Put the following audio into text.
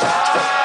time.